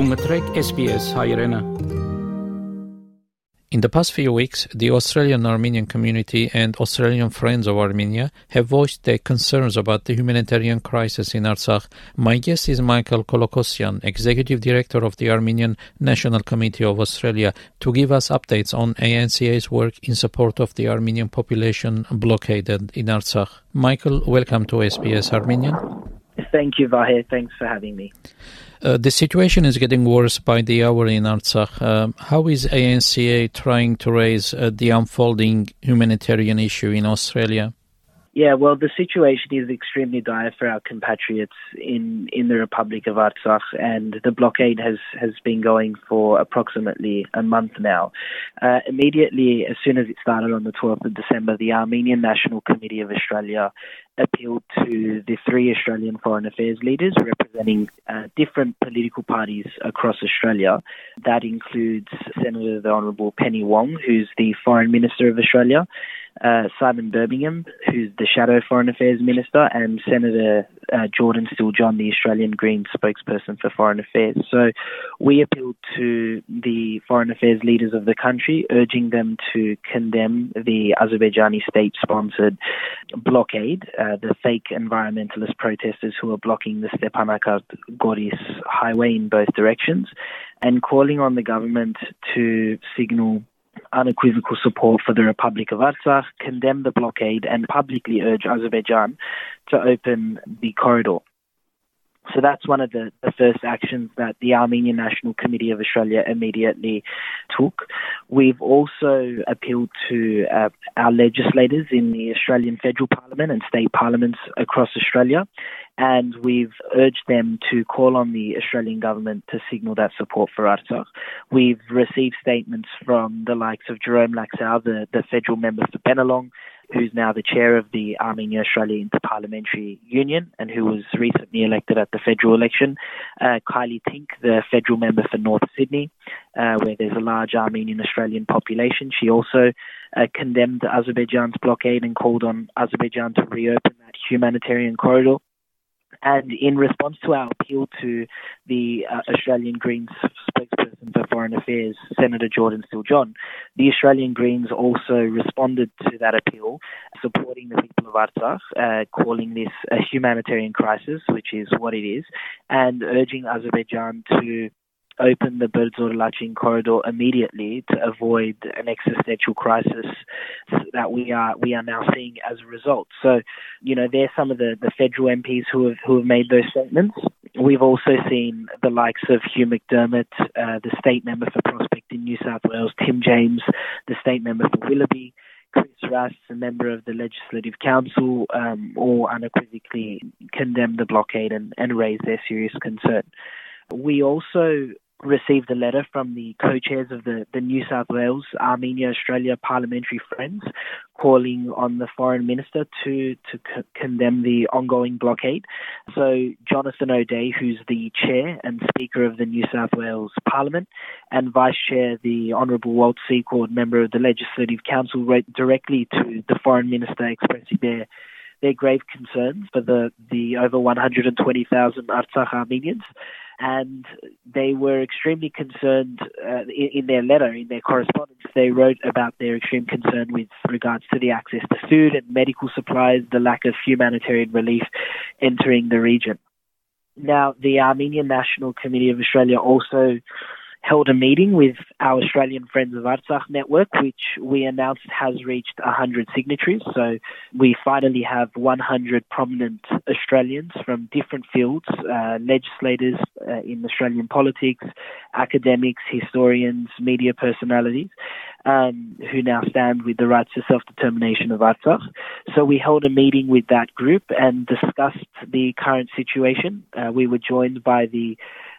SBS. In the past few weeks, the Australian Armenian community and Australian Friends of Armenia have voiced their concerns about the humanitarian crisis in Artsakh. My guest is Michael Kolokossian, Executive Director of the Armenian National Committee of Australia, to give us updates on ANCA's work in support of the Armenian population blockaded in Artsakh. Michael, welcome to SBS Armenian. Thank you, Vahir. Thanks for having me. Uh, the situation is getting worse by the hour in Artsakh. Um, how is ANCA trying to raise uh, the unfolding humanitarian issue in Australia? Yeah, well, the situation is extremely dire for our compatriots in, in the Republic of Artsakh, and the blockade has, has been going for approximately a month now. Uh, immediately, as soon as it started on the 12th of December, the Armenian National Committee of Australia appealed to the three Australian foreign affairs leaders representing uh, different political parties across Australia. That includes Senator the Honourable Penny Wong, who's the Foreign Minister of Australia, uh, Simon Birmingham, who's the Shadow Foreign Affairs Minister, and Senator uh, Jordan Steele John, the Australian Greens spokesperson for Foreign Affairs. So we appealed to the foreign affairs leaders of the country, urging them to condemn the Azerbaijani state sponsored blockade, uh, the fake environmentalist protesters who are blocking the Stepanakert Goris highway in both directions, and calling on the government to signal unequivocal support for the Republic of Artsakh, condemn the blockade, and publicly urge Azerbaijan to open the corridor. So that's one of the, the first actions that the Armenian National Committee of Australia immediately took. We've also appealed to uh, our legislators in the Australian Federal Parliament and state parliaments across Australia, and we've urged them to call on the Australian government to signal that support for Artsakh. We've received statements from the likes of Jerome Laxale, the, the federal member for Bennelong, who's now the chair of the Armenia Australia Interparliamentary Union and who was recently elected at the federal election, uh, Kylea Tink, the federal member for North Sydney, uh, where there's a large Armenian Australian population. She also uh, condemned Azerbaijan's blockade and called on Azerbaijan to reopen that humanitarian corridor. And in response to our appeal to the uh, Australian Greens spokesperson for Foreign Affairs, Senator Jordan Steele John, the Australian Greens also responded to that appeal, supporting the people of Artsakh, uh, calling this a humanitarian crisis, which is what it is, and urging Azerbaijan to open the Berdzor Lachin corridor immediately to avoid an existential crisis that we are we are now seeing as a result. So, you know, there's some of the, the federal MPs who have who have made those statements. We've also seen the likes of Hugh McDermott, uh, the state member for Prospect in New South Wales, Tim James, the state member for Willoughby. Chris Rath, a member of the Legislative Council, um, all unequivocally condemned the blockade and, and raise their serious concern. We also received a letter from the co-chairs of the, the New South Wales Armenia Australia Parliamentary Friends calling on the foreign minister to to condemn the ongoing blockade. So Jonathan O'Dea, who's the chair and speaker of the New South Wales Parliament, and vice chair the Honourable Walt Secord, member of the Legislative Council, wrote directly to the foreign minister expressing their their grave concerns for the, the over 120,000 Artsakh Armenians and they were extremely concerned uh, in, in, their letter, in their correspondence. They wrote about their extreme concern with regards to the access to food and medical supplies, the lack of humanitarian relief entering the region. Now, the Armenian National Committee of Australia also held a meeting with our Australian Friends of Artsakh network, which we announced has reached 100 signatories. So we finally have 100 prominent Australians from different fields, uh, legislators uh, in Australian politics, academics, historians, media personalities, um, who now stand with the rights to self-determination of Artsakh. So we held a meeting with that group and discussed the current situation. Uh, we were joined by the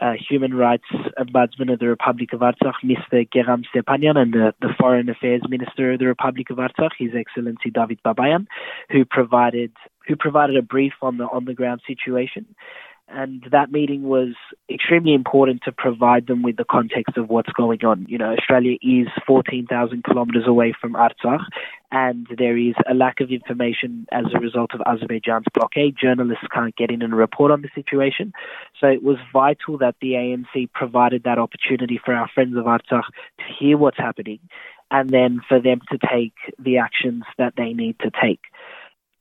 uh, Human Rights Ombudsman of the Republic of Artsakh, Mr. Gegham Stepanyan, and the, the Foreign Affairs Minister of the Republic of Artsakh, His Excellency David Babayan, who provided who provided a brief on the on the ground situation. And that meeting was extremely important to provide them with the context of what's going on. You know, Australia is 14,000 kilometres away from Artsakh, and there is a lack of information as a result of Azerbaijan's blockade. Journalists can't get in and report on the situation. So it was vital that the ANC provided that opportunity for our friends of Artsakh to hear what's happening and then for them to take the actions that they need to take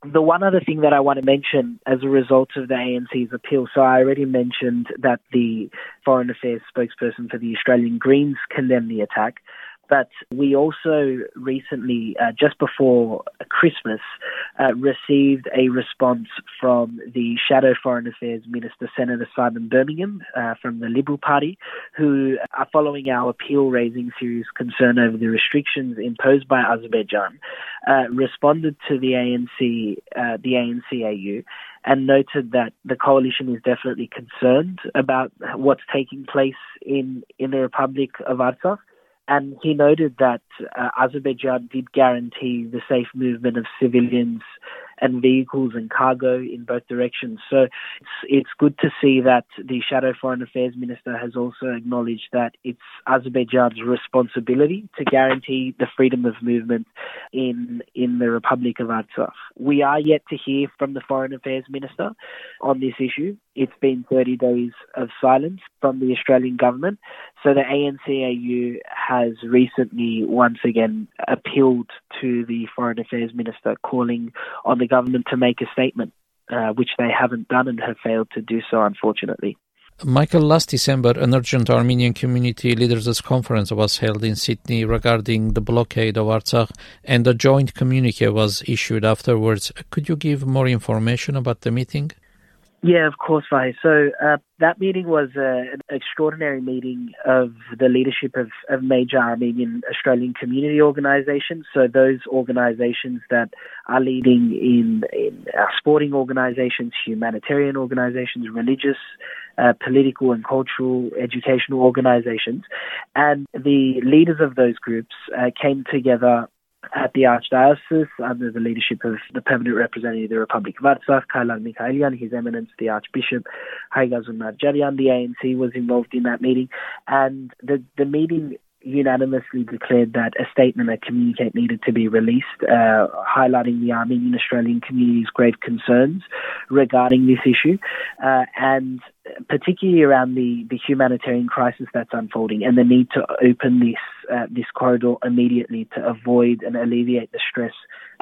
the one other thing that I want to mention as a result of the ANC's appeal, so I already mentioned that the Foreign Affairs spokesperson for the Australian Greens condemned the attack. But we also recently, uh, just before Christmas, uh, received a response from the Shadow Foreign Affairs Minister, Senator Simon Birmingham uh, from the Liberal Party, who are following our appeal raising serious concern over the restrictions imposed by Azerbaijan, uh, responded to the ANC, uh, the ANCAU, and noted that the coalition is definitely concerned about what's taking place in, in the Republic of Artsakh and he noted that uh, Azerbaijan did guarantee the safe movement of civilians and vehicles and cargo in both directions. So it's, it's good to see that the Shadow Foreign Affairs Minister has also acknowledged that it's Azerbaijan's responsibility to guarantee the freedom of movement in in the Republic of Artsakh. We are yet to hear from the Foreign Affairs Minister on this issue. It's been 30 days of silence from the Australian government. So the ANCAU has recently once again appealed to the Foreign Affairs Minister, calling on the government to make a statement, uh, which they haven't done and have failed to do so, unfortunately. Michael, last December, an urgent Armenian community leaders' conference was held in Sydney regarding the blockade of Artsakh, and a joint communique was issued afterwards. Could you give more information about the meeting? Yeah, of course, Vai. So uh, that meeting was uh, an extraordinary meeting of the leadership of, of major Armenian Australian community organisations. So those organisations that are leading in, in our sporting organisations, humanitarian organisations, religious, uh, political and cultural, educational organisations, and the leaders of those groups uh, came together at the Archdiocese under the leadership of the permanent representative of the Republic of Artsakh, Kailan Mikhailian, His Eminence the Archbishop Haigazun Najarian. The ANC was involved in that meeting, and the the meeting unanimously declared that a statement, a communique needed to be released, uh, highlighting the Armenian Australian community's grave concerns regarding this issue, uh, and particularly around the, the humanitarian crisis that's unfolding and the need to open this uh, this corridor immediately to avoid and alleviate the stress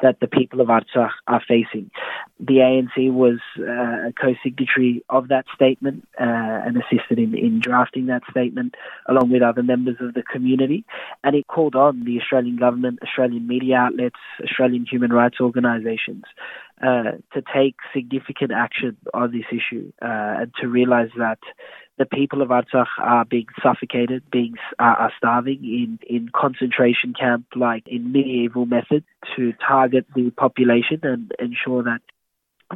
that the people of Artsakh are facing. The ANC was uh, a co-signatory of that statement uh, and assisted in, in drafting that statement along with other members of the community. And it called on the Australian government, Australian media outlets, Australian human rights organisations uh, to take significant action on this issue uh, and to realize that the people of Artsakh are being suffocated, being uh, are starving in, in concentration camp like in medieval method to target the population and ensure that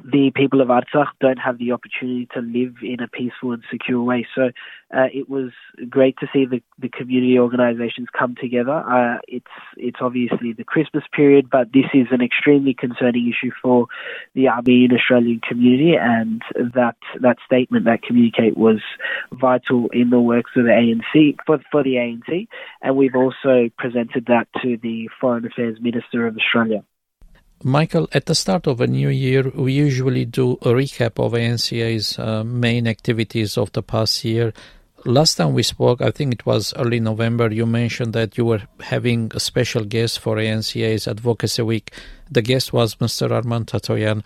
the people of Artsakh don't have the opportunity to live in a peaceful and secure way. So uh, it was great to see the, the community organisations come together. Uh, it's it's obviously the Christmas period, but this is an extremely concerning issue for the Armenian Australian community, and that that statement, that communicate, was vital in the works of the ANC for for the ANC, and we've also presented that to the Foreign Affairs Minister of Australia. Michael, at the start of a new year, we usually do a recap of ANCA's uh, main activities of the past year. Last time we spoke, I think it was early November, you mentioned that you were having a special guest for ANCA's Advocacy Week. The guest was Mr. Arman Tatoyan.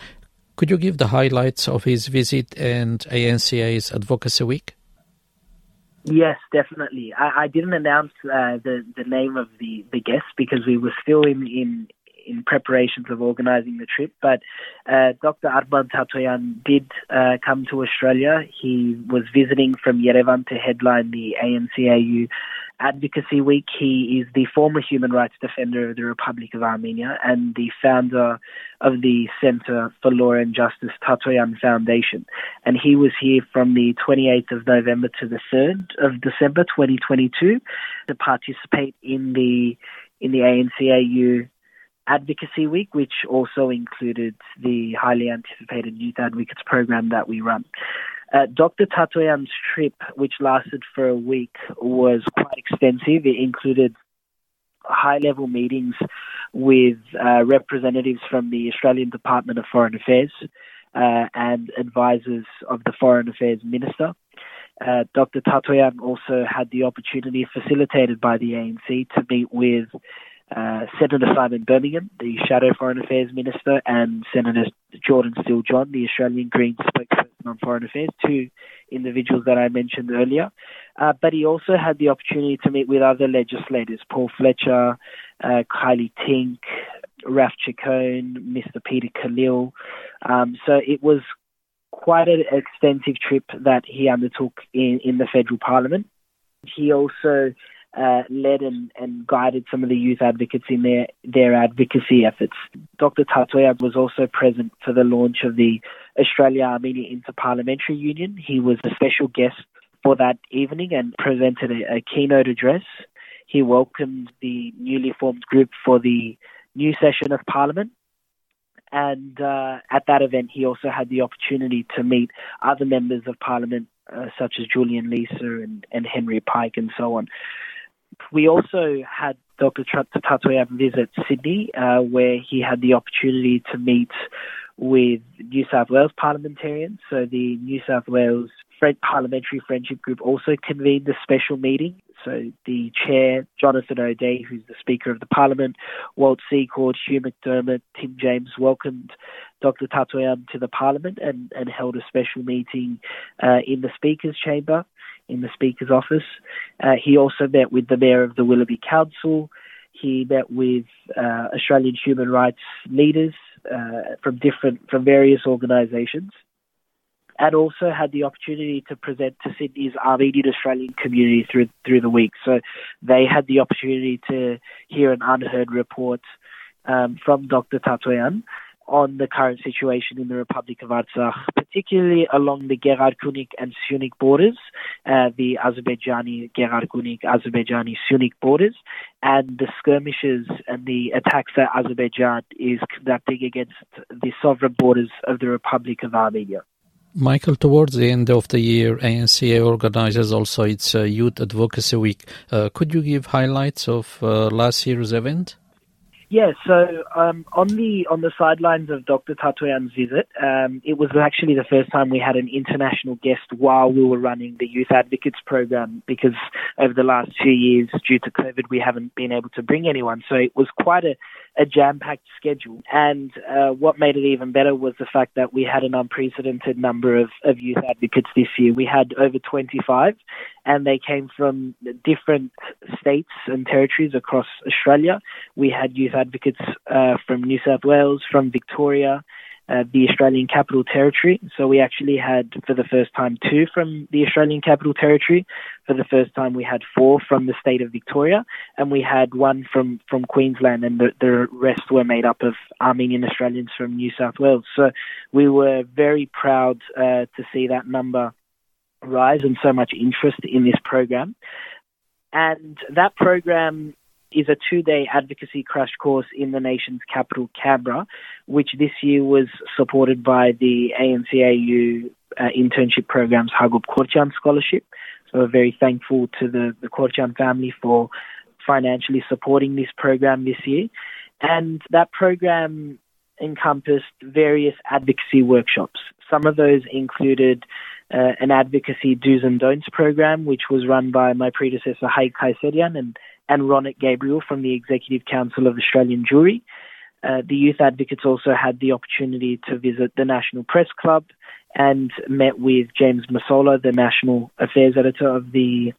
Could you give the highlights of his visit and ANCA's Advocacy Week? Yes, definitely. I, I didn't announce uh, the the name of the, the guest because we were still in, in in preparations of organising the trip. But uh, Dr. Arman Tatoyan did uh, come to Australia. He was visiting from Yerevan to headline the ANCAU Advocacy Week. He is the former human rights defender of the Republic of Armenia and the founder of the Center for Law and Justice Tatoyan Foundation. And he was here from the 28th of November to the 3rd of December 2022 to participate in the in the ANCAU Advocacy Week, which also included the highly anticipated Youth Advocates program that we run. Uh, Dr. Tatoyan's trip, which lasted for a week, was quite extensive. It included high level meetings with uh, representatives from the Australian Department of Foreign Affairs uh, and advisors of the Foreign Affairs Minister. Uh, Dr. Tatoyan also had the opportunity, facilitated by the ANC, to meet with uh, Senator Simon Birmingham, the Shadow Foreign Affairs Minister, and Senator Jordan Steele John, the Australian Greens spokesperson on Foreign Affairs, two individuals that I mentioned earlier. Uh, but he also had the opportunity to meet with other legislators, Paul Fletcher, uh, Kylea Tink, Raff Ciccone, Mr. Peter Khalil. Um, so it was quite an extensive trip that he undertook in, in the federal parliament. He also uh, led and, and, guided some of the youth advocates in their, their advocacy efforts. Dr. Tatoyan was also present for the launch of the Australia Armenia Interparliamentary Union. He was a special guest for that evening and presented a, a keynote address. He welcomed the newly formed group for the new session of Parliament. And uh, at that event, he also had the opportunity to meet other members of Parliament, uh, such as Julian Leeser and, and Henry Pike, and so on. We also had Dr. Tatoyan visit Sydney, uh, where he had the opportunity to meet with New South Wales parliamentarians. So the New South Wales Parliamentary Friendship Group also convened a special meeting. So the chair, Jonathan O'Dea, who's the Speaker of the Parliament, Walt Secord, Hugh McDermott, Tim James welcomed Dr. Tatoyan to the Parliament and, and held a special meeting uh, in the Speaker's chamber in the Speaker's office. Uh, he also met with the Mayor of the Willoughby Council. He met with uh, Australian human rights leaders uh, from different from various organisations, and also had the opportunity to present to Sydney's Armenian Australian community through through the week. So they had the opportunity to hear an unheard report um, from Dr. Tatoyan on the current situation in the Republic of Artsakh, particularly along the Gegharkunik and Syunik borders, uh, the Azerbaijani Gegharkunik, Azerbaijani Syunik borders, and the skirmishes and the attacks that Azerbaijan is conducting against the sovereign borders of the Republic of Armenia. Michael, towards the end of the year, ANCA organizes also its uh, Youth Advocacy Week. Uh, could you give highlights of uh, last year's event? Yeah, so um, on the on the sidelines of Dr. Tatoyan's visit, um, it was actually the first time we had an international guest while we were running the Youth Advocates program because over the last two years, due to COVID, we haven't been able to bring anyone. So it was quite a, a jam-packed schedule. And uh, what made it even better was the fact that we had an unprecedented number of, of youth advocates this year. We had over 25, and they came from different states and territories across Australia. We had youth advocates uh, from New South Wales, from Victoria, uh, the Australian Capital Territory. So we actually had, for the first time, two from the Australian Capital Territory. For the first time, we had four from the state of Victoria, and we had one from, from Queensland, and the, the rest were made up of Armenian Australians from New South Wales. So we were very proud uh, to see that number rise and so much interest in this program. And that program is a two day advocacy crash course in the nation's capital, Canberra, which this year was supported by the ANCAU uh, internship program's Hagop Korchan Scholarship. So we're very thankful to the, the Korchan family for financially supporting this program this year. And that program encompassed various advocacy workshops. Some of those included uh, an advocacy do's and don'ts program, which was run by my predecessor, Haig Kayserian, and and Ronet Gabriel from the Executive Council of Australian Jewry. Uh, the youth advocates also had the opportunity to visit the National Press Club and met with James Massola, the National Affairs Editor of the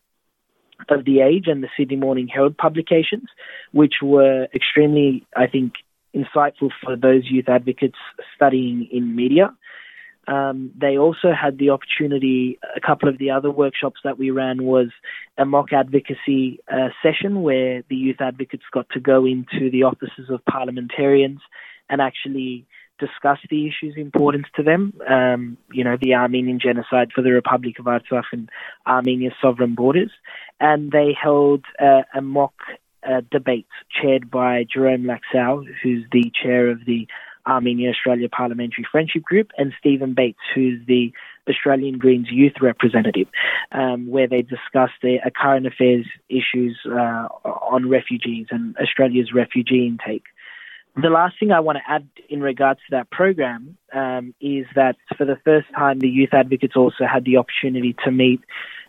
of the Age and the Sydney Morning Herald publications, which were extremely, I think, insightful for those youth advocates studying in media. Um, they also had the opportunity, a couple of the other workshops that we ran was a mock advocacy uh, session where the youth advocates got to go into the offices of parliamentarians and actually discuss the issues important to them. Um, you know, the Armenian genocide for the Republic of Artsakh and Armenia's sovereign borders. And they held uh, a mock uh, debate chaired by Jerome Laxale, who's the chair of the Armenia Australia Parliamentary Friendship Group, and Stephen Bates, who's the Australian Greens youth representative, um, where they discussed their uh, current affairs issues uh, on refugees and Australia's refugee intake. The last thing I want to add in regards to that program um, is that for the first time, the youth advocates also had the opportunity to meet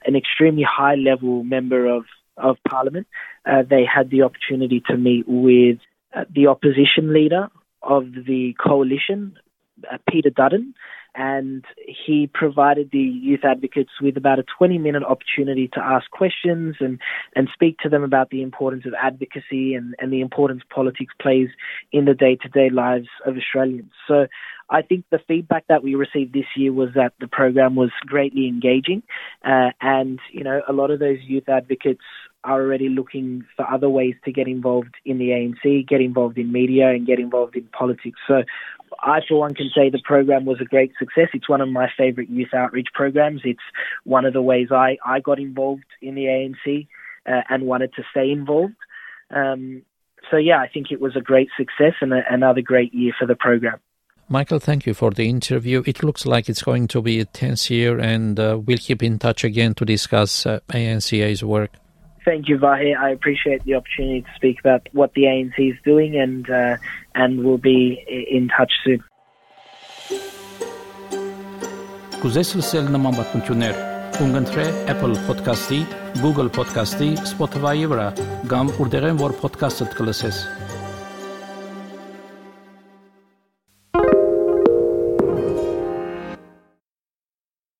an extremely high level member of, of parliament. Uh, they had the opportunity to meet with uh, the opposition leader of the coalition, uh, Peter Dutton, and he provided the youth advocates with about a 20 minute opportunity to ask questions and, and speak to them about the importance of advocacy and, and the importance politics plays in the day to day lives of Australians. So I think the feedback that we received this year was that the program was greatly engaging, uh, and you know a lot of those youth advocates are already looking for other ways to get involved in the ANC, get involved in media, and get involved in politics. So I, for one, can say the program was a great success. It's one of my favorite youth outreach programs. It's one of the ways I, I got involved in the ANC uh, and wanted to stay involved. Um, so, yeah, I think it was a great success and a, another great year for the program. Michael, thank you for the interview. It looks like it's going to be a tense year, and uh, we'll keep in touch again to discuss uh, ANCA's work. Thank you, Vahe. I appreciate the opportunity to speak about what the ANC is doing, and uh, and we'll be in touch soon. Կուզես լսել նման բանություններ, կընտրե Apple Podcast-ի, Google Podcast-ի, Spotify-ի վրա, կամ որտեղեն որ podcast-ը կլսես։